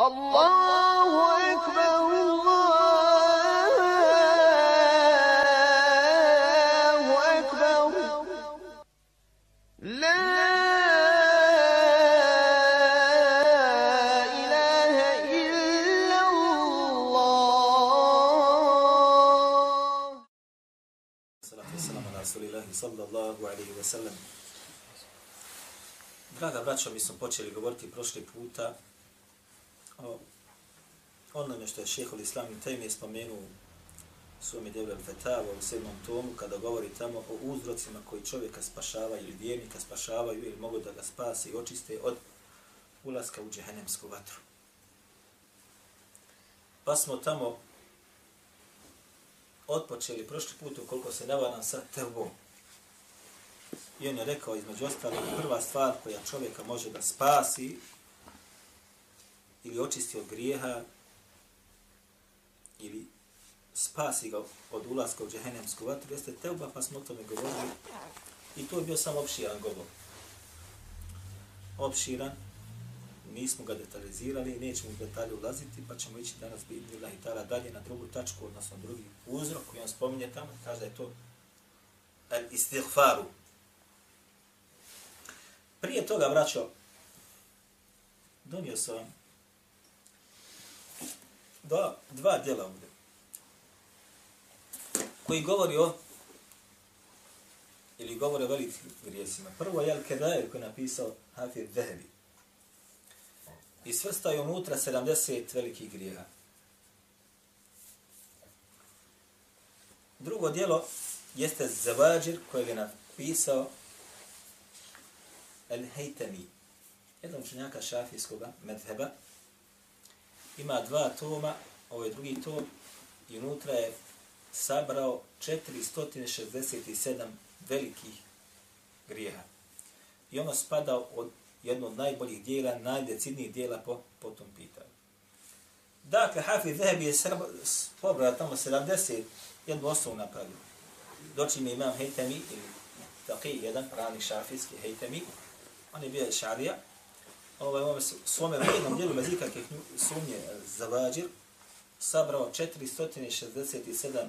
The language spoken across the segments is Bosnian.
الله أكبر الله أكبر لا إله إلا الله Salatu wassalamu ala rasulillahi sallallahu alaihi wa sallam. Draga braćo, mi smo počeli govoriti prošli puta o onome što je šehol islam i tem je spomenuo u svome djelu Al-Fetava u sedmom tomu, kada govori tamo o uzrocima koji čovjeka spašavaju ili vjernika spašavaju ili mogu da ga spase i očiste od ulaska u džehennemsku vatru. Pa smo tamo otpočeli prošli put, ukoliko se ne varam sa tevbom. I on je rekao, između ostalih, prva stvar koja čovjeka može da spasi ili očisti od grijeha ili spasi ga od ulaska u džehennemsku vatru, jeste teuba, pa smo o tome govorili. I to je bio samo opširan govor. Opširan, nismo ga detalizirali, nećemo u detalje ulaziti, pa ćemo ići danas bi i Tala dalje na drugu tačku, odnosno drugi uzrok koji on spominje tamo, kaže da je to al istighfaru. Prije toga, braćo, donio sam vam dva, dva djela ovdje, koji govori o ili govore o velikim grijesima. Prvo je Al-Kedair koji je napisao Hafir Dehebi. i svrstaju unutra 70 velikih grijeha. Drugo dijelo jeste Zavadžir kojeg je napisao El-Hejtemi, jedan učenjaka šafijskog medheba. Ima dva toma, ovo je drugi tom, i unutra je sabrao 467 velikih grijeha. I ono spada od jedno od najboljih dijela, najdecidnijih dijela po, po tom pitanju. Dakle, Hafiz Zehebi je pobrao tamo 70 jednu osnovu napravio. Doći mi imam Hejtemi, ili taki jedan pravni šafijski Hejtemi, on je bio šarija, ovaj, ovaj, svome vrijednom djelu mezika kje sumnje Zavađir, sabrao 467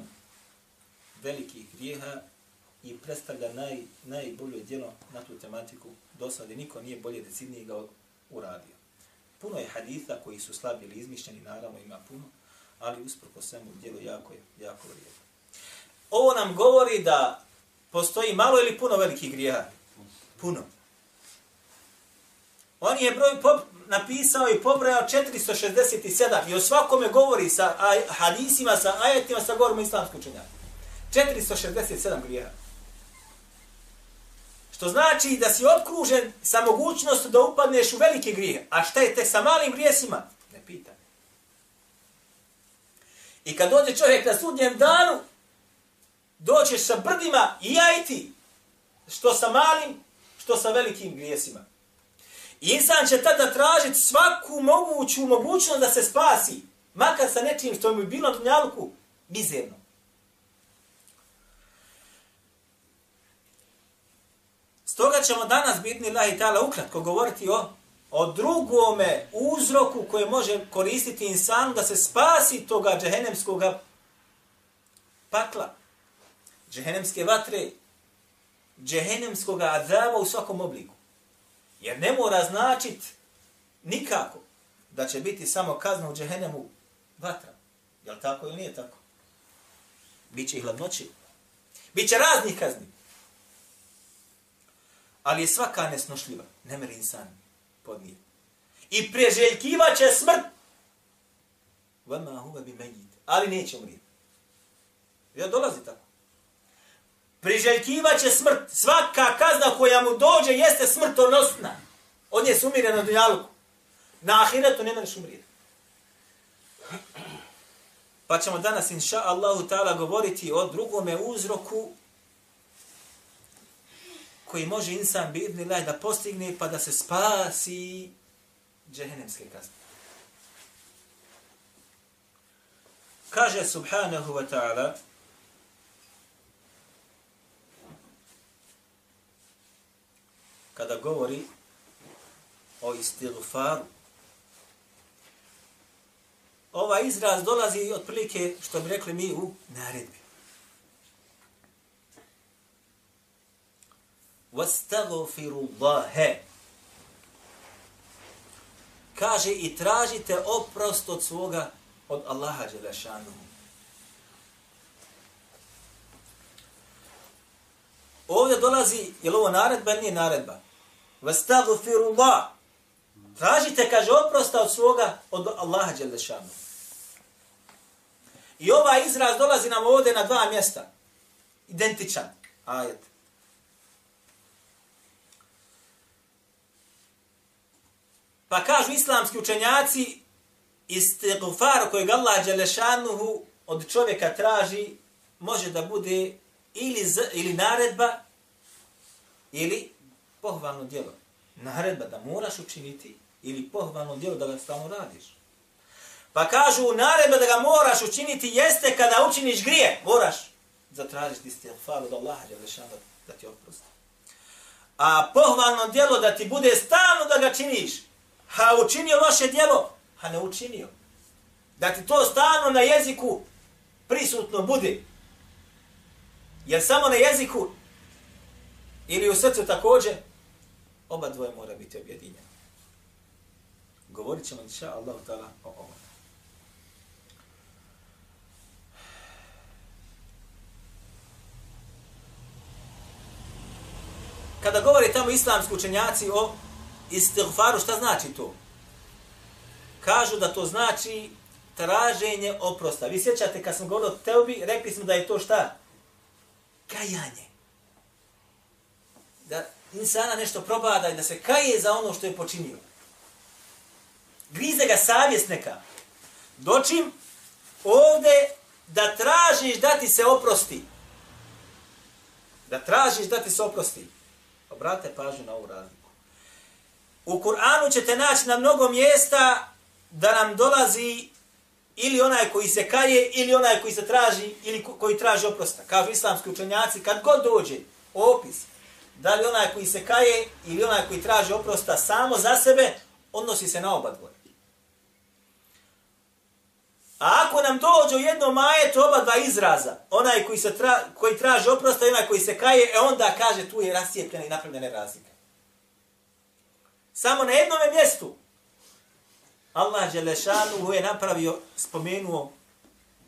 velikih grijeha i predstavlja naj, najbolje djelo na tu tematiku do sada. Niko nije bolje decidnije ga uradio. Puno je haditha koji su slabi ili izmišljeni, naravno ima puno, ali usprko svemu djelo jako je, jako vrijedno. Ovo nam govori da postoji malo ili puno velikih grijeha? Puno. On je broj pop, napisao i pobrojao 467 i o svakome govori sa aj, hadisima, sa ajetima, sa govorom islamsku učenjaka. 467 grijeha. Što znači da si okružen sa mogućnost da upadneš u velike grije. A šta je te sa malim grijesima? Ne pita. I kad dođe čovjek na sudnjem danu, doćeš sa brdima i ja i ti. Što sa malim, što sa velikim grijesima. I insan će tada tražiti svaku moguću mogućnost da se spasi. Makar sa nečim što mu je bilo na dunjalku mizerno. Stoga ćemo danas bitni Allah i ta'ala ukratko govoriti o, o drugome uzroku koje može koristiti insan da se spasi toga džehenemskog pakla, džehenemske vatre, džehenemskog azava u svakom obliku. Jer ne mora značit nikako da će biti samo kazna u džehennemu vatra. Je tako ili nije tako? Biće i hladnoći. Biće raznih kazni. Ali je svaka nesnošljiva. Ne meri insan podnije. I preželjkiva će smrt. Vama huva bi menjit. Ali neće umrijeti. Ja dolazi tako. Priželjkiva će smrt. Svaka kazna koja mu dođe jeste smrtonosna. On je sumiren na dunjaluku. Na ahiretu ne mereš umriti. Pa ćemo danas, inša Allahu ta'ala, govoriti o drugome uzroku koji može insan bidni laj da postigne pa da se spasi džehennemske kazne. Kaže subhanahu wa ta'ala kada govori o istighfaru ovaj izraz dolazi otprilike, što bi rekli mi, u naredbi. Vastaghfirullahe. Kaže i tražite oprost od svoga, od Allaha Đelešanuhu. Ovdje dolazi, je li ovo naredba ili nije naredba? Vastaghfirullah. Tražite, kaže, oprosta od svoga, od Allaha Đelešanu. I ovaj izraz dolazi nam ovdje na dva mjesta. Identičan. Ajet. Pa kažu islamski učenjaci, istighfar kojeg Allah Đelešanuhu od čovjeka traži, može da bude ili, z, ili naredba, ili pohvalno djelo. Naredba da moraš učiniti, ili pohvalno djelo da ga stalno radiš. Pa kažu, naredba da ga moraš učiniti jeste kada učiniš grije. Moraš zatražiti istighfar od Allaha Đelešana da, da ti oprosti. A pohvalno djelo da ti bude stalno da ga činiš. Ha učinio loše djelo, ha ne učinio. Da ti to stalno na jeziku prisutno bude. Jer samo na jeziku ili u srcu također, oba dvoje mora biti objedinjeno. Govorit ćemo, inša Allah, o ovom. Kada govori tamo islamski učenjaci o istighfaru, šta znači to? Kažu da to znači traženje oprosta. Vi sjećate kad smo govorili o teobi, rekli smo da je to šta? Kajanje. Da insana nešto probada i da se kaje za ono što je počinio. Grize ga savjest neka. Dočim ovde da tražiš da ti se oprosti. Da tražiš da ti se oprosti. Obrate pažnju na ovu razliku. U Kur'anu ćete naći na mnogo mjesta da nam dolazi ili onaj koji se kaje, ili onaj koji se traži, ili koji traži oprosta. Kažu islamski učenjaci, kad god dođe opis, da li onaj koji se kaje, ili onaj koji traži oprosta samo za sebe, odnosi se na oba dvoje. A ako nam dođe u jednom majetu oba dva izraza, onaj koji, se tra, koji traži oprosta i onaj koji se kaje, e onda kaže tu je rascijepljena i napravljena razlika. Samo na jednom mjestu Allah Đelešanu je napravio, spomenuo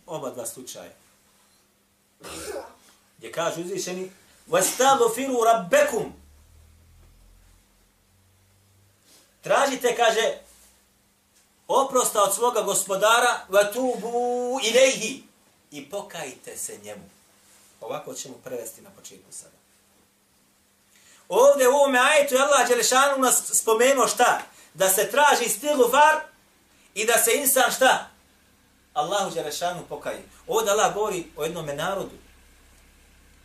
oba dva slučaja. Gdje kaže uzvišeni, وَاسْتَغْفِرُوا رَبَّكُمْ Tražite, kaže, oprosta od svoga gospodara, vatubu ilaihi i pokajte se njemu. Ovako ćemo prevesti na početku sada. Ovdje u ovome ajetu Allah Đelešanu nas spomenuo šta? Da se traži stilu var i da se insan šta? Allahu Đelešanu pokaje. Ovdje Allah govori o jednom narodu.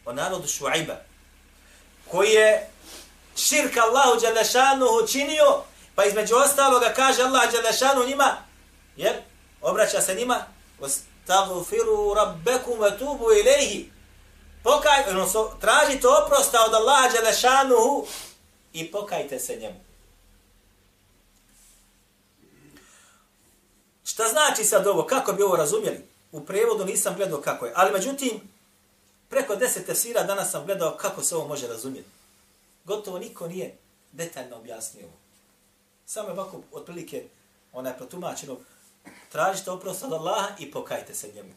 O narodu Šuaiba. Koji je širk Allahu Đelešanu učinio Pa između ostaloga kaže Allah Đelešanu njima, jer obraća se njima, Ostagfiru rabbekum wa tubu ilaihi. Pokaj, odnosno, tražite oprosta od Allaha Đelešanuhu i pokajte se njemu. Šta znači sad ovo? Kako bi ovo razumjeli? U prevodu nisam gledao kako je. Ali međutim, preko deset tefsira danas sam gledao kako se ovo može razumjeti. Gotovo niko nije detaljno objasnio ovo. Samo je ovako otprilike onaj protumačeno, tražite oprost od Allaha i pokajte se njemu.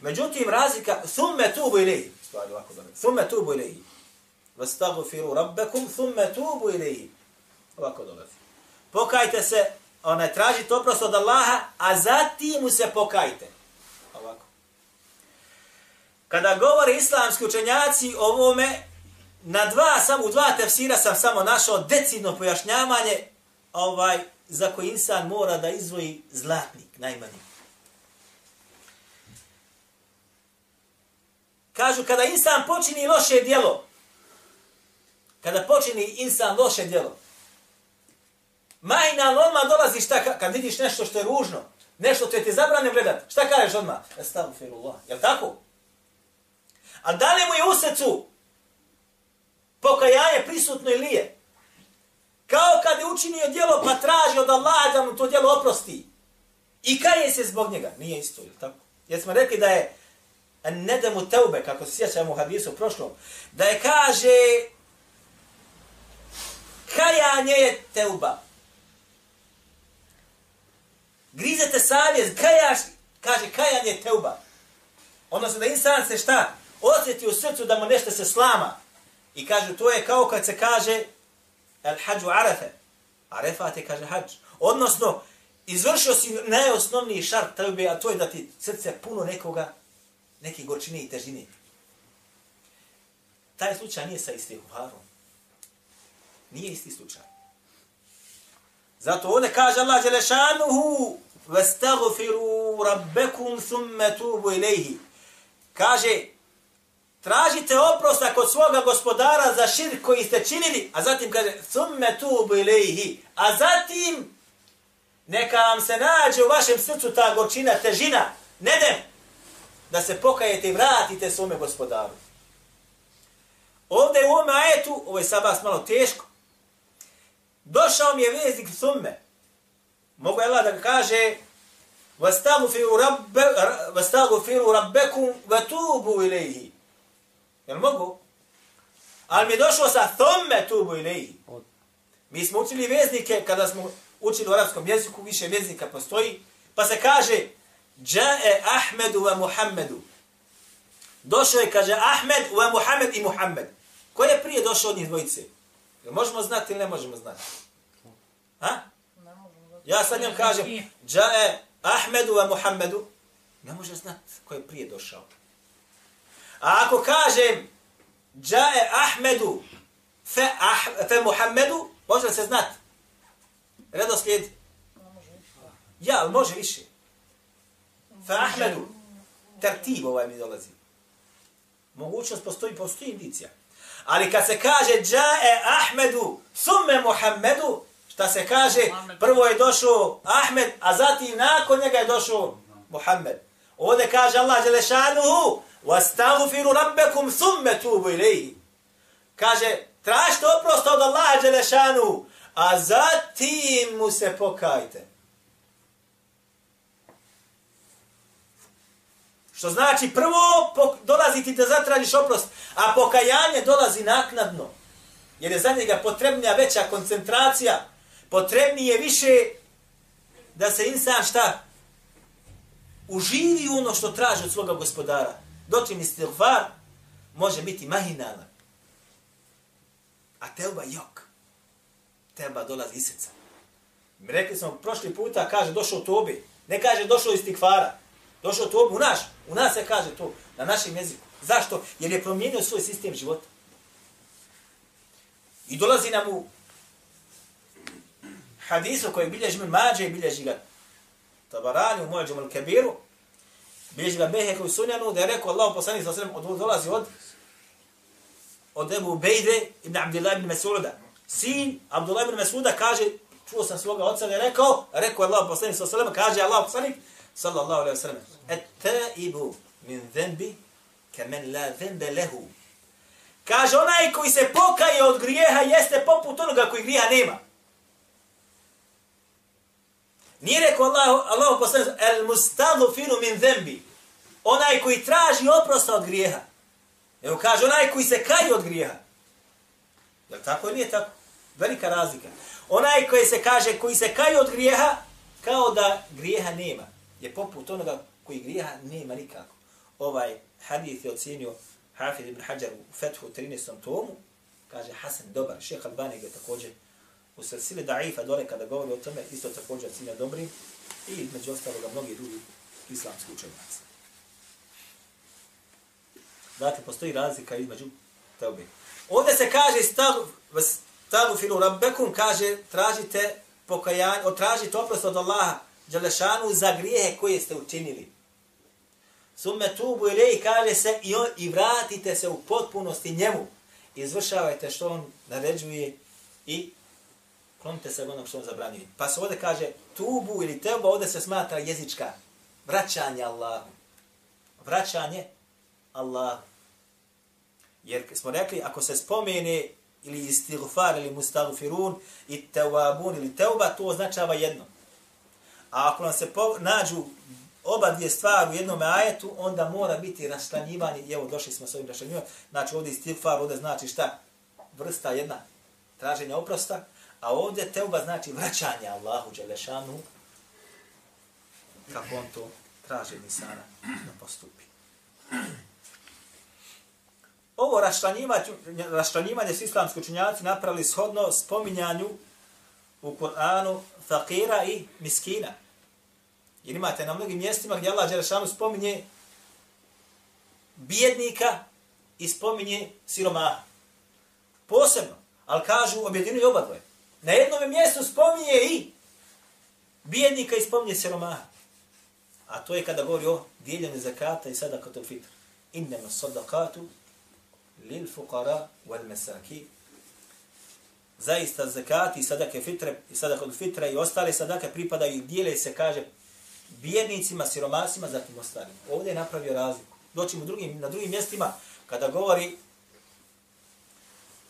Međutim, razlika, thumme tubu ilaihi, stvari ovako dobro, thumme tubu ilaihi, vastagfiru rabbekum, thumme tubu ilaihi, ovako dolazi. Pokajte se, onaj, tražite oprost od Allaha, a zatim mu se pokajte. Ovako. Kada govore islamski učenjaci o ovome, na dva, samo u dva tefsira sam samo našao decidno pojašnjavanje ovaj za koji insan mora da izvoji zlatnik, najmanji. Kažu, kada insan počini loše djelo, kada počini insan loše djelo, majna odmah dolazi šta, kad vidiš nešto što je ružno, nešto što ti zabranjeno gledat, šta kažeš odmah? Estagfirullah, je tako? A da li mu je u srcu pokajanje prisutno ili nije? Kao kad je učinio djelo pa traži od Allaha da mu to djelo oprosti. I kaje se zbog njega. Nije isto, je tako? Jer smo rekli da je nedemu teube, kako se sjećamo u hadisu prošlom, da je kaže kajanje je teuba. Grizete savjest, kajaš, kaže kajanje je teuba. Odnosno da insan se šta? Osjeti u srcu da mu nešto se slama. I kaže, to je kao kad se kaže el hađu arefe. Arefat je kaže hađ. Odnosno, izvršio si najosnovniji šart teube, a to je da ti srce puno nekoga, neke gorčine i težine. Taj slučaj nije sa istihuharom. Nije isti slučaj. Zato ovdje kaže Allah Đelešanuhu وَاسْتَغْفِرُوا رَبَّكُمْ ثُمَّ تُوبُوا إِلَيْهِ Kaže, tražite oprosta kod svoga gospodara za šir koji ste činili, a zatim kaže, ثُمَّ تُوبُوا إِلَيْهِ A zatim, neka vam se nađe u vašem srcu ta gorčina, težina, nedem, da se pokajete i vratite svome gospodaru. Ovdje u ovome ajetu, ovo je sabas malo teško, došao mi je veznik summe. Mogu Allah da kaže وَاسْتَغْفِرُوا رَبَّكُمْ وَتُوبُوا إِلَيْهِ Jel mogu? Ali mi je došlo sa thumme tubu ilaihi. Mi smo učili veznike, kada smo učili u arabskom jeziku, više veznika postoji, pa se kaže Džae Ahmedu wa Muhammedu. Došao je, kaže, Ahmed wa Muhammed i Muhammed. Ko je prije došao od njih dvojice? Jel možemo znati ili ne možemo znati? Ha? Ja sad njom kažem, Džae Ahmedu wa Muhammedu, ne može znati ko je prije došao. A ako kažem, Džae Ahmedu fe, ah, fe Muhammedu, može se znati? Redoslijed? Ja, ali može više. Fe Ahmedu, tertib ovaj mi dolazi. Mogućnost postoji, postoji indicija. Ali kad se kaže Džae Ahmedu summe Muhammedu, šta se kaže, prvo je došao Ahmed, a zatim nakon njega je došao Muhammed. Ovdje kaže Allah Đelešanuhu, وَاسْتَغْفِرُ رَبَّكُمْ ثُمَّ تُوبُ إِلَيْهِ Kaže, tražite oprost od Allaha Đelešanuhu, a zatim mu se pokajte. Što znači prvo dolazi ti da zatražiš oprost, a pokajanje dolazi naknadno. Jer je za njega potrebnija veća koncentracija, potrebnije više da se insan šta? Uživi ono što traži od svoga gospodara. Dočim istilfar može biti mahinalan. A telba jok. Telba dolazi iz srca. Mi rekli smo prošli puta, kaže došao tobi. Ne kaže došao iz tikvara. Došao tobi u naš. U nas se kaže to. Na našem jeziku. Zašto? Jer je promijenio svoj sistem života. I dolazi nam u hadisu koji bilježi min mađe i bilježi ga tabarani u muđemu al-kabiru, bilježi ga Beheke u sunjanu, da je rekao Allah poslanih sa sredem, od dolazi od od Ebu Bejde ibn Abdullah ibn Mas'uda. Sin Abdullah ibn Mas'uda kaže, čuo sam svoga oca da je rekao, rekao Allah poslanih sa sredem, kaže Allah poslanih, sallallahu alaihi wa sallam, et taibu min zembi kemen la zembe lehu. Kaže, onaj koji se pokaje od grijeha jeste poput onoga koji grijeha nema. Nije rekao Allah, Allah poslani, el mustaghfiru min zembi. Onaj koji traži oprosta od grijeha. Evo kaže, onaj koji se kaje od grijeha. Je tako ili nije tako? Velika razlika. Onaj koji se kaže, koji se kaje od grijeha, kao da grijeha nema. Je poput onoga koji grijeha nema nikako. Ovaj hadith je ocjenio Hafid ibn Hajar u Fethu 13. tomu. Kaže, Hasan, dobar. Šeha Albani ga također u srsili daifa dole kada govori o tome, isto također cilja dobri i među ostaloga mnogi drugi islamski učenjaci. Dakle, postoji razlika između teobe. Ovdje se kaže stavu filu rabbekum, kaže tražite pokajanje, otražite oprost od Allaha Đalešanu za grijehe koje ste učinili. Summe tubu ili kaže se i, on, i vratite se u potpunosti njemu. Izvršavajte što on naređuje i klonite se onog što on zabranio. Pa se ovdje kaže tubu ili teba, ovdje se smatra jezička. Vraćanje Allahu. Vraćanje Allahu. Jer smo rekli, ako se spomene ili istighfar ili mustagfirun i tawabun ili teuba, to označava jedno. A ako nam se po, nađu oba dvije stvari u jednom ajetu, onda mora biti raštanjivanje. I evo, došli smo s ovim raštanjivanjem. Znači, ovdje istighfar, ovdje znači šta? Vrsta jedna traženja oprosta, a ovdje teuba znači vraćanje Allahu Đelešanu kako on to traži od insana da postupi. Ovo raštanjivanje, raštanjivanje s islamski učinjaci napravili shodno spominjanju u Kur'anu fakira i miskina. Jer imate na mnogim mjestima gdje Allah Đelešanu spominje bijednika i spominje siromaha. Posebno, ali kažu objedinu oba dvoje. Na jednom mjestu spominje i bijednika i spominje siromaha. A to je kada govori o dijeljenju zakata i sadakatul fitr. Innama sadakatu lil fuqara wal masaki. Zaista zakat i sadake fitre i sadakatul fitra i ostale sadake pripadaju i dijele se, kaže, bijednicima, siromasima, zatim ostalima. Ovdje je napravio razliku. Doćemo drugim, na drugim mjestima kada govori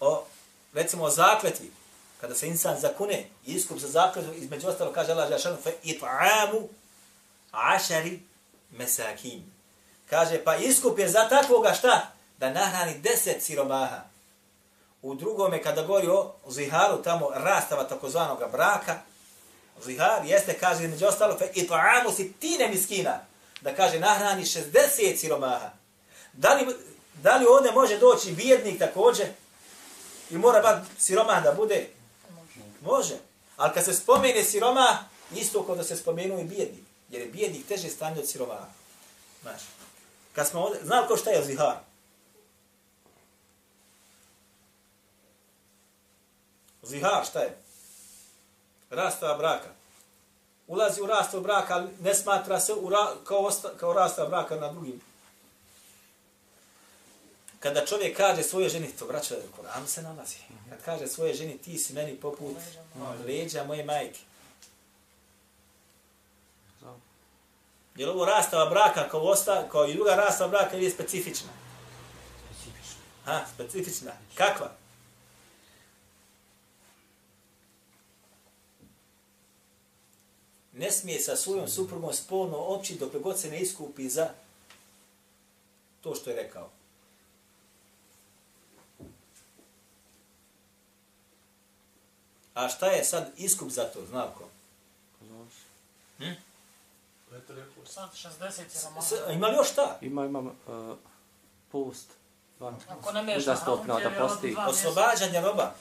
o, recimo, o zakletvi, kada se insan zakune i iskup za zakletvu, između ostalo kaže Allah Žešanu, fe it'amu ašari mesakin. Kaže, pa iskup je za takvoga šta? Da nahrani deset siromaha. U drugome, kada govori o ziharu, tamo rastava takozvanog braka, zihar jeste, kaže, među ostalo, fe it'amu si tine miskina. Da kaže, nahrani 60 siromaha. Da li, da li ovdje može doći bijednik također? I mora bar siromah da bude? Može. Ali kad se spomene siroma, isto kao da se spomenu i bijednik. Jer je bijednik teže stanje od siromaha. Znaš. kad smo ovdje, znali ko šta je zihar? Zihar šta je? Rastava braka. Ulazi u rastav braka, ali ne smatra se u ra, kao, osta, kao rastava braka na drugim. Kada čovjek kaže svoje ženi, to vraća da Koran se nalazi. Kad kaže svoje ženi, ti si meni poput leđa moje majke. Jer ovo rastava braka kao, osta, kao i druga rastava braka je specifična. Specifično. Ha, specifična. Kakva? Ne smije sa svojom suprugom spolno opći dok god se ne iskupi za to što je rekao. A šta je sad iskup za to, zna ko? Hm? Sad 60 siromaha. S- Ima li još šta? Ima, ima uh, post. Van. Ako ne meš Uzastopno da posti. Oslobađanje roba.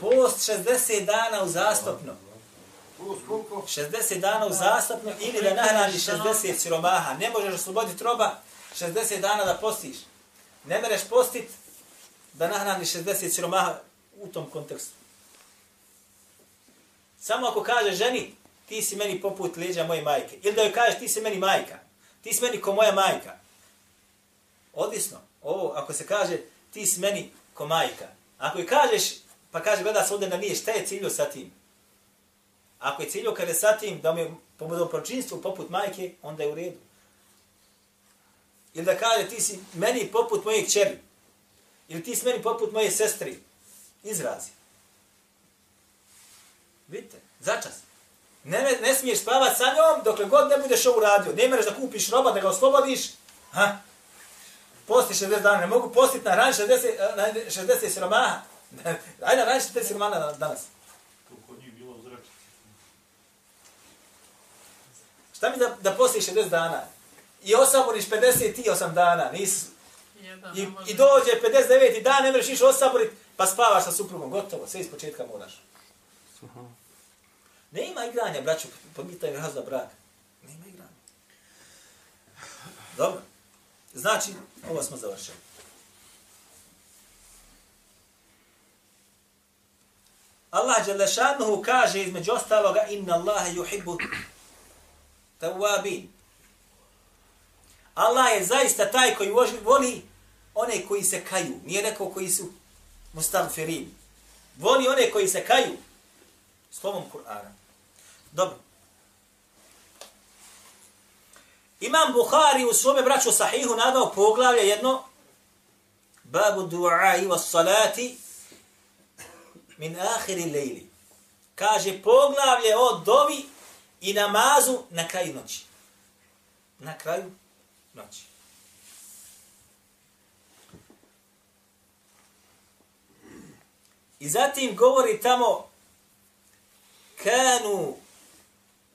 Post 60 dana uzastopno. 60 dana uzastopno ili da nahrani 60 siromaha. Ne možeš osloboditi roba 60 dana da postiš. Ne mereš postit da nahrani 60 siromaha u tom kontekstu. Samo ako kaže ženi, ti si meni poput leđa moje majke. Ili da joj kažeš, ti si meni majka. Ti si meni ko moja majka. Odvisno. Ovo, ako se kaže, ti si meni ko majka. Ako joj kažeš, pa kaže, gleda se ovdje na nije, šta je ciljo sa tim? Ako je ciljo kada je sa tim, da mi je pomodom pročinstvu poput majke, onda je u redu. Ili da kaže, ti si meni poput moje kćeri. Ili ti si meni poput moje sestri. Izrazi. Vidite, začas. Ne, ne smiješ spavati sa njom dokle god ne budeš ovo uradio. Ne mereš da kupiš roba, da ga oslobodiš. Ha? Posti 60 dana. Ne mogu postiti na ran 60, na 60 siromaha. Ajde na ran 60 siromaha danas. Šta mi da, da postiš 60 dana? I osaboriš 58 dana. Nis, i, I dođe 59. dan, ne mereš išao osaboriti, pa spavaš sa suprugom. Gotovo, sve iz početka moraš. Ne ima igranja, braću, po pitanju razda braka. Ne ima igranja. Dobro. Znači, ovo smo završili. Allah Đelešanuhu kaže između ostaloga inna Allahe yuhibbu tawabin. Allah je zaista taj koji voli one koji se kaju. Nije rekao koji su mustagfirin. Voli one koji se kaju. Slovom Kur'ana. Dobro. Imam Bukhari u svome braću sahihu nadao poglavlje jedno babu du'a i was salati min ahiri lejli. kaže poglavlje o dovi i namazu na kraju noći. Na kraju noći. I zatim govori tamo kanu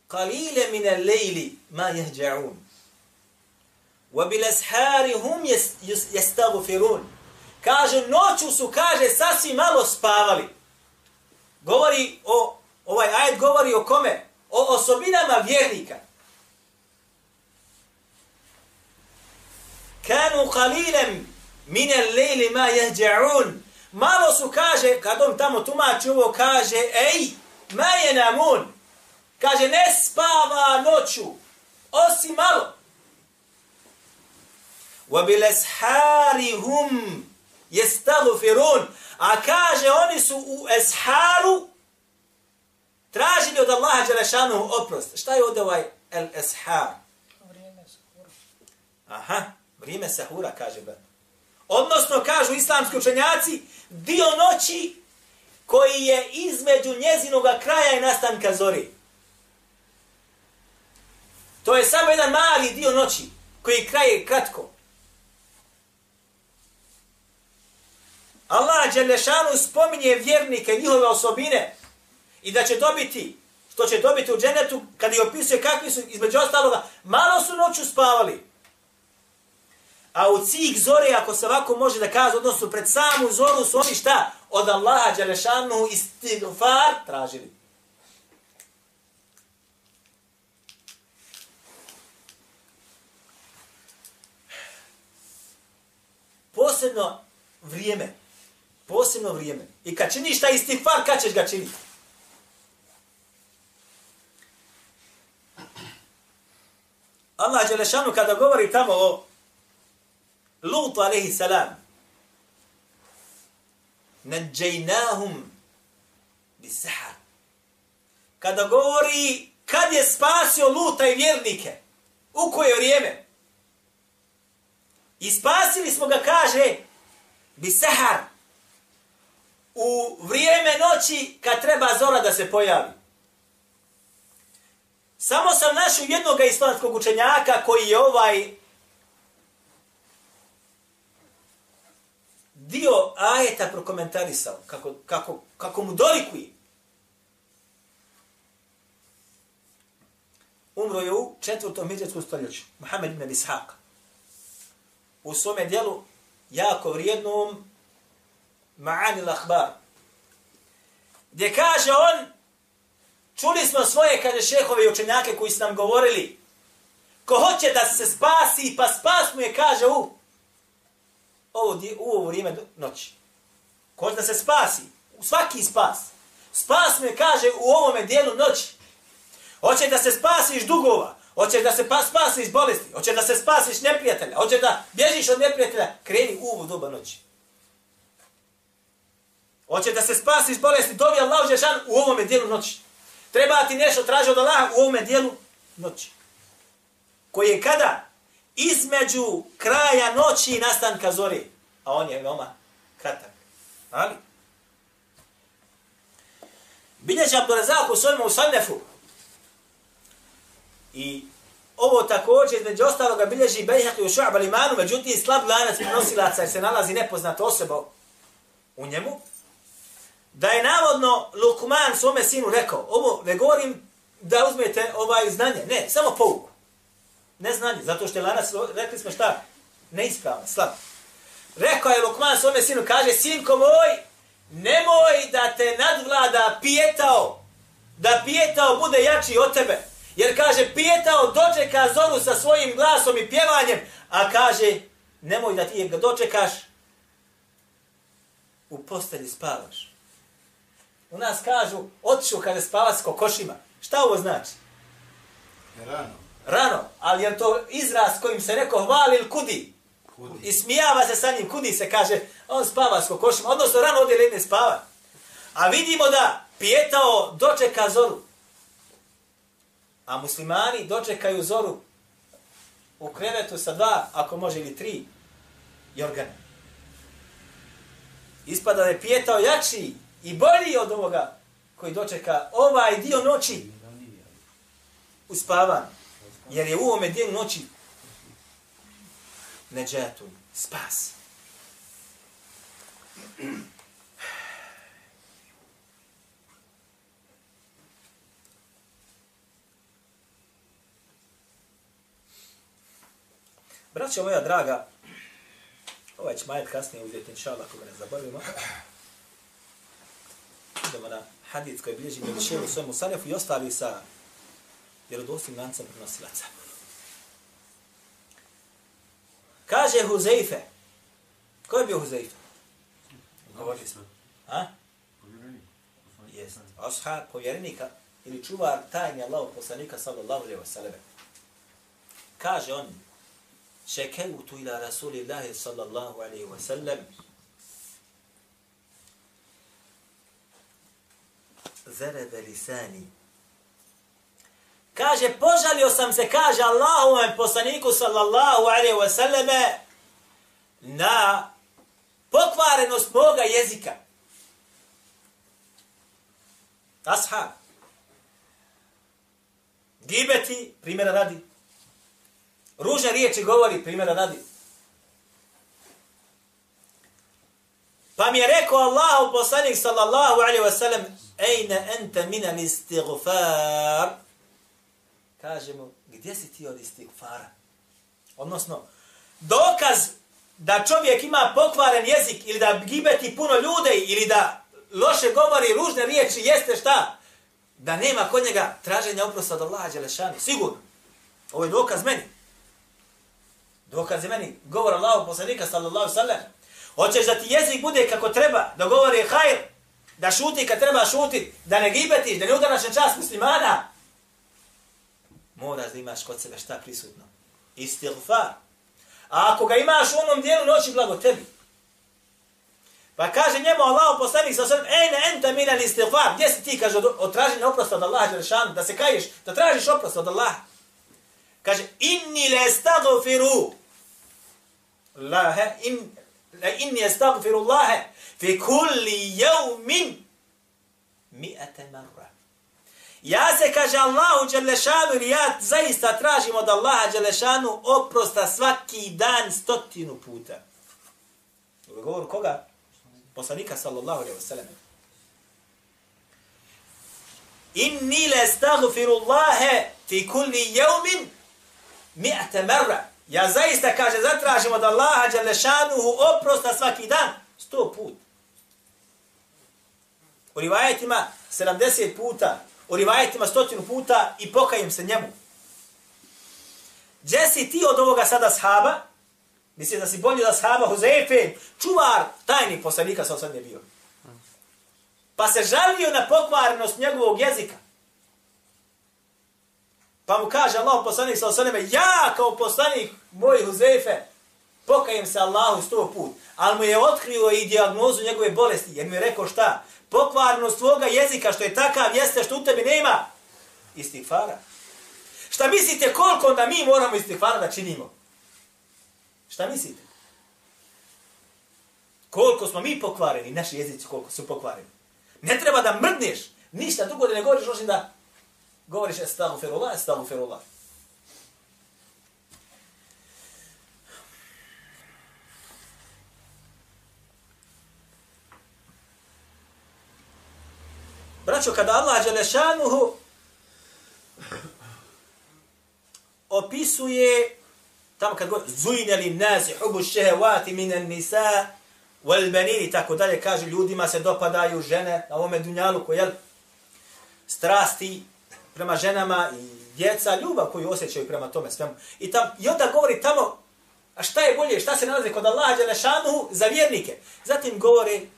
qalile min al-layli ma yahja'un. Wa bil ashari hum yastaghfirun. Kaže noću su kaže sasvim malo spavali. Govori o ovaj ajet govori o kome? O osobinama vjernika. Kanu qalilan min al-layli ma yahja'un malo su kaže kad on tamo tumači ovo kaže ej ma je namun kaže ne spava noću osim malo. Wa bil ashari hum yastaghfirun a kaže oni su u esharu tražili od Allaha dželešanu oprost. Šta je ovdje ovaj el eshar? Vrijeme sahura. aha vrijeme sahura kaže brat odnosno kažu islamski učenjaci dio noći koji je između njezinog kraja i nastanka zori. To je samo jedan mali dio noći koji kraje kratko. Allah Đelešanu spominje vjernike, njihove osobine i da će dobiti, što će dobiti u dženetu, kada je opisuje kakvi su, između ostaloga, malo su noću spavali. A u cih zore, ako se ovako može da kaže, odnosno pred samu zoru su oni šta? Od Allaha Đelešanu istighfar tražili. Posebno vrijeme. Posebno vrijeme. I kad činiš taj istighfar, kad ćeš ga činiti? Allah Đelešanu kada govori tamo o Lut alaihi salam. Nadjajnahum bisahar. Kada govori kad je spasio Luta i vjernike, u koje vrijeme? I spasili smo ga, kaže, bisahar. U vrijeme noći kad treba zora da se pojavi. Samo sam našao jednog islamskog učenjaka koji je ovaj dio ajeta prokomentarisao, kako, kako, kako mu dolikuje. Umro je u četvrtom hijđetskom stoljeću, Muhammed ibn Ishaq. U svome dijelu, jako vrijednom, Ma'ani l'ahbar. Gdje kaže on, čuli smo svoje, kaže šehove učenjake koji su nam govorili, ko hoće da se spasi, pa spas mu je, kaže, u ovo, di, u ovo vrijeme noći. Ko hoće da se spasi, u svaki spas. Spas me kaže, u ovome dijelu noći. Hoće da se spasiš dugova, hoće da se pa, spasiš bolesti, hoće da se spasiš neprijatelja, hoće da bježiš od neprijatelja, kreni u ovo doba noći. Hoće da se spasiš bolesti, dovi Allah Žešan u ovome dijelu noći. Treba ti nešto traži od Allaha u ovome dijelu noći. Koji je kada? Između kraja noći i nastanka zori. A on je veoma kratak. Ali? Bilježi Abdurazak u svojom usanefu. I ovo također, između ostaloga, bilježi Bejhak i u Šu'ab al-Imanu, međutim, slab lanac prenosilaca jer se nalazi nepoznata osoba u njemu da je navodno Lukman svome sinu rekao, ovo ne govorim da uzmete ovaj znanje, ne, samo pouku. Neznanje, zato što je lanac, rekli smo šta, neispravan, slab. Rekao je Lukman svome sinu, kaže, sinko moj, nemoj da te nadvlada pijetao, da pijetao bude jači od tebe. Jer kaže, pijetao dočeka zoru sa svojim glasom i pjevanjem, a kaže, nemoj da ti ga dočekaš, u postelji spavaš. U nas kažu, otišu kada spava s kokošima. Šta ovo znači? Rano. Rano, ali je to izraz kojim se neko hvali ili kudi. Kudi. I smijava se sa njim, kudi se, kaže, on spava s kokošima, odnosno rano ode ne spava. A vidimo da pijetao dočeka zoru. A muslimani dočekaju zoru u krevetu sa dva, ako može ili tri, jorgane. Ispada da je pijetao jači i bolji od ovoga koji dočeka ovaj dio noći u spavanju. Jer je u ovome dijelu noći neđetun, spas. Braćo moja draga, ovaj će majet kasnije uzeti, inša Allah, ako ga ne zaboravimo. Idemo na hadith koji bilježi Miliševu svojemu sanefu i ostali sa vjerodostim lancem prenosilaca. Kaže Huzeife. Ko je bio Huzeife? Govori smo. A? Jest. Ashab povjerenika ili čuvar tajni Allahu poslanika sallallahu alejhi ve sellem. Kaže on: "Šekeutu ila Rasulillahi sallallahu alejhi ve sellem." Zarebe lisani. Kaže, požalio sam se, kaže Allahovom poslaniku sallallahu alejhi ve sallame, na pokvarenost moga jezika. Ashab. Gibeti, primjera radi. Ružne riječi govori, primjera radi. Pa mi je rekao Allahu poslanik sallallahu alaihi wa sallam Ejne ente mina istighfar. Kaže mu, gdje si ti od istigfara? Odnosno, dokaz da čovjek ima pokvaren jezik ili da gibeti puno ljude ili da loše govori ružne riječi jeste šta? Da nema kod njega traženja oprosta od Allaha Đelešanu. Sigurno. Ovo je dokaz meni. Dokaz je meni. Govor Allahu poslanika sallallahu sallam. Hoćeš da ti jezik bude kako treba, da govori hajr, da šuti kad treba šuti, da ne gibetiš, da ne udaraš na čas muslimana. Moraš da imaš kod sebe šta prisutno. Istighfar. A ako ga imaš u onom dijelu noći, blago tebi. Pa kaže njemu Allah poslanik sa srem, ej ne enta mina li istighfar, gdje si ti, kaže, od, od traženja oprosta od Allaha Đelešanu, da se kaješ, da tražiš oprost od Allaha. Kaže, inni le stagfiru, Lahe, in, le inni estagfiru Allahe, fi kulli jevmin, mi'ate marra. Ja se, kaže Allahu Đelešanu, ili ja zaista tražim od Allaha Đelešanu oprosta svaki dan stotinu puta. Ovo govor koga? Poslanika sallallahu alaihi wa sallam. Inni le stagfiru Allahe fi kulli jevmin mi'ate marra. Ja zaista, kaže, zatražim od Allaha Đelešanuhu oprosta svaki dan, sto put. U rivajetima 70 puta, u rivajetima stotinu puta i pokajem se njemu. Gdje si ti od ovoga sada shaba? Misli da si bolji da shaba Huzefe, čuvar tajni poslanika sa osam je bio. Pa se žalio na pokvarenost njegovog jezika. Pa mu kaže Allah poslanik sa osaneme, ja kao poslanik moj Huzefe, pokajem se Allahu sto put. Ali mu je otkrio i diagnozu njegove bolesti, jer mi je rekao šta? Pokvarnost tvoga jezika, što je takav, jeste što u tebi nema. Istighfara. Šta mislite koliko onda mi moramo istighfara da činimo? Šta mislite? Koliko smo mi pokvareni, naši jezici koliko su pokvareni. Ne treba da mrdneš, ništa drugo da ne govoriš, osim da govoriš estagfirullah, estagfirullah. Braćo, kada Allah Đelešanuhu opisuje tamo kad govori zujne li nasi hubu šehevati minan nisa wal banini tako dalje kaže ljudima se dopadaju žene na ovome dunjalu koje strasti prema ženama i djeca, ljubav koju osjećaju prema tome svemu. I, tam, I onda govori tamo, a šta je bolje, šta se nalazi kod Allaha Đelešanuhu za vjernike. Zatim govori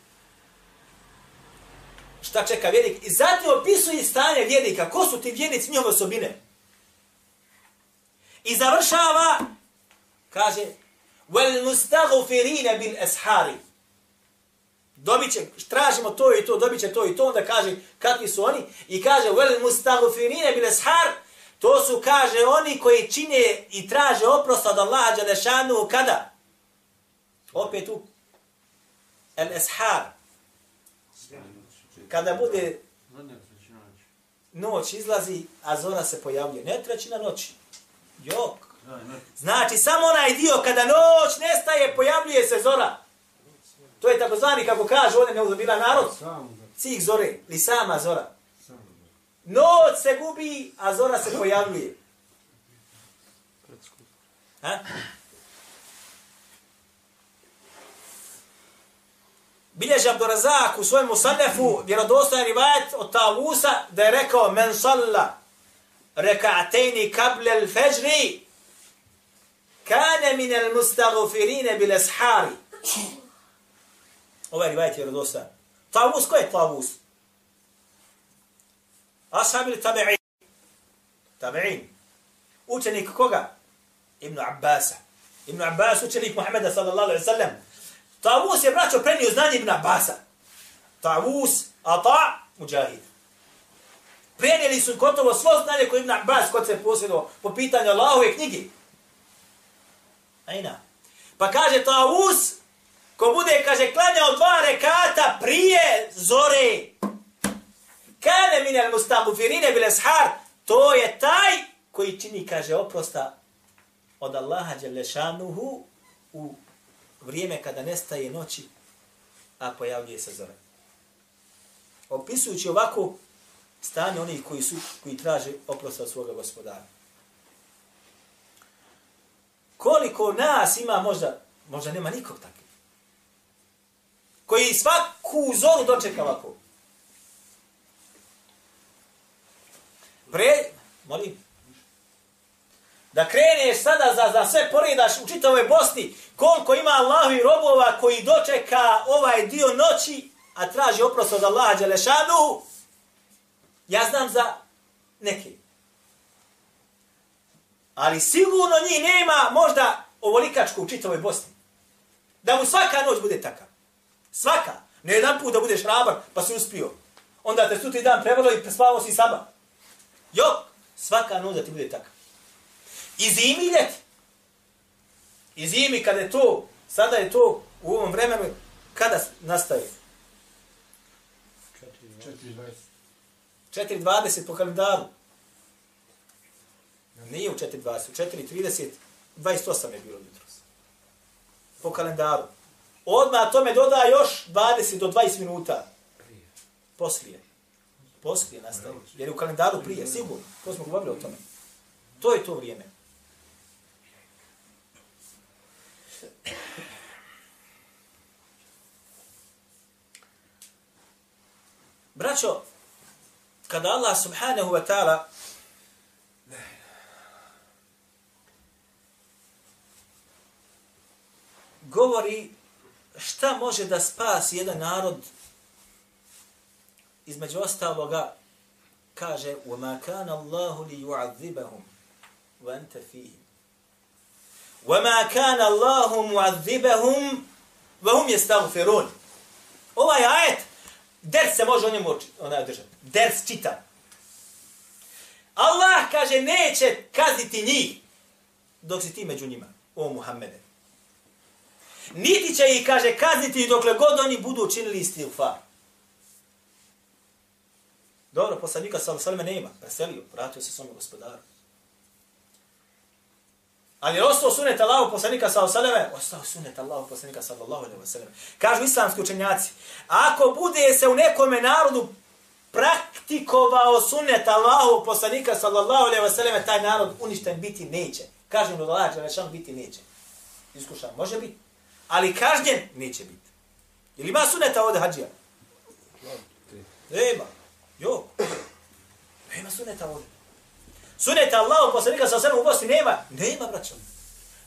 šta čeka vjernik. I zatim opisuje stanje vjernika. Ko su ti vjernici njihove osobine? I završava, kaže, wal mustaghfirina bil ashari. Dobit će, tražimo to i to, dobit će to i to, onda kaže kakvi su oni. I kaže, wal mustaghfirina bil ashar, to su, kaže, oni koji čine i traže oprost od Allaha Đalešanu, kada? Opet tu. El ashar. Kada bude noć izlazi, a zora se pojavljuje. Ne trećina noći. Jok. Znači, samo onaj dio kada noć nestaje, pojavljuje se zora. To je takozvani, kako kaže ovdje neuzobila narod, cih zore, ili sama zora. Noć se gubi, a zora se pojavljuje. Ha? Bilježi Abdurazak u svojemu sanefu vjerodostojan rivajet od Tavusa da je rekao men salla reka'atejni kable al fejri kane min al-mustagufirine bil ashari. Ovaj rivajet je vjerodostojan. Tavus, ko je Tavus? Ashab ili tabi'in? Tabi'in. Učenik koga? Ibn Abbasa. Ibn Abbas, učenik Muhammeda sallallahu alaihi sallam. Tavus je braćo prenio znanje Ibn Abasa. Tavus, Ata, Mujahid. Prenijeli su gotovo svo znanje koje Ibn Abbas kod se posjedo po pitanju Allahove knjige. Ajna. Pa kaže Tavus, ko bude, kaže, klanjao dva rekata prije zore. Kane minel mustagfirine bil ashar, to je taj koji čini, kaže, oprosta od Allaha Đelešanuhu u vrijeme kada nestaje noći, a pojavljuje se zora. Opisujući ovako stanje onih koji su koji traže oprost od svoga gospodara. Koliko nas ima možda, možda nema nikog takvih. Koji svaku zoru dočeka ovako. Pre, molim, da kreneš sada za, za sve poredaš u čitavoj Bosni, koliko ima Allahovi robova koji dočeka ovaj dio noći, a traži oprost od Allaha Đelešanu, ja znam za neke. Ali sigurno njih nema možda ovolikačku u čitavoj Bosni. Da mu svaka noć bude takav. Svaka. Ne jedan put da budeš rabar, pa si uspio. Onda te sutri dan prevalo i prespavao si saba. Jok, svaka noć da ti bude takav. I zimi i ljeti. I zimi kada je to, sada je to u ovom vremenu, kada nastaje? 4.20 po kalendaru. Nije u 4.20, u 4.30, 28 je bilo jutros. Po kalendaru. Odmah tome doda još 20 do 20 minuta. Poslije. Poslije nastaje. Jer je u kalendaru prije, sigurno. To smo govorili o tome. To je to vrijeme. Braćo, kada Allah subhanahu wa ta'ala govori šta može da spasi jedan narod između ostaloga kaže وَمَا كَانَ اللَّهُ لِيُعَذِّبَهُمْ وَأَنْتَ فِيهِمْ وَمَا كَانَ اللَّهُ مُعَذِّبَهُمْ وَهُمْ يَسْتَغْفِرُونَ Ovaj ajet, ders se može o njemu onaj držati. Ders čita. Allah kaže neće kaziti njih dok si ti među njima, o Muhammede. Niti će ih, kaže, kazniti dokle god oni budu učinili istilfar. Dobro, poslanika sallallahu nema, preselio, vratio se svome gospodaru. Ali je ostao sunet Allahu poslanika sallallahu alejhi ve sellem, ostao sunet Allahu poslanika sallallahu alejhi ve sellem. Kažu islamski učenjaci, ako bude se u nekom narodu praktikovao sunet Allahu poslanika sallallahu alejhi ve sellem, taj narod uništen biti neće. Kažem da Allah dželle biti neće. Iskušan može biti, ali kažnjen neće biti. Ili ima suneta ovdje hađija? Nema. Jo. Nema suneta ovdje. Suneta Allahu poslanika sa sve u Bosni nema, nema braćo.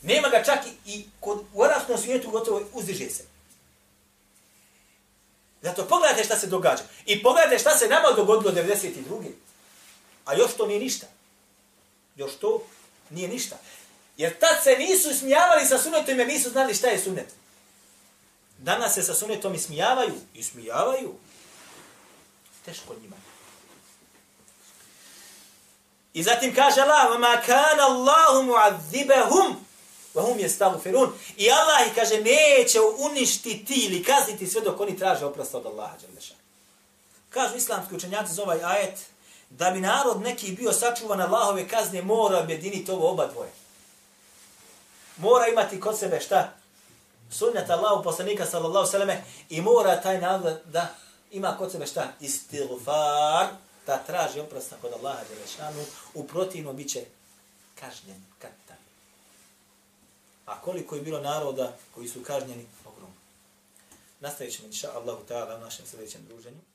Nema ga čak i, kod, u arapskom svijetu gotovo uzdiže se. Zato pogledajte šta se događa. I pogledajte šta se nama dogodilo 92. A još to nije ništa. Još to nije ništa. Jer tad se nisu smijavali sa sunetom jer nisu znali šta je sunet. Danas se sa sunetom ismijavaju. Ismijavaju. Teško njima. I zatim kaže Allah, وَمَا كَانَ اللَّهُ مُعَذِّبَهُمْ وَهُمْ يَسْتَغْفِرُونَ I Allah ih kaže, neće uništiti ili kazniti sve dok oni traže oprost od Allaha. Kažu islamski učenjaci za ovaj ajet da bi narod neki bio sačuvan Allahove kazne, mora objediniti ovo oba dvoje. Mora imati kod sebe šta? Sunnata Allahu poslanika sallallahu sallame i mora taj narod da ima kod sebe šta? Istighfar, da traži oprosta kod Allaha Đelešanu, u protivno bit će kažnjen kata. A koliko je bilo naroda koji su kažnjeni? Ogromno. Nastavit ćemo, inša Allahu ta'ala, u našem sljedećem druženju.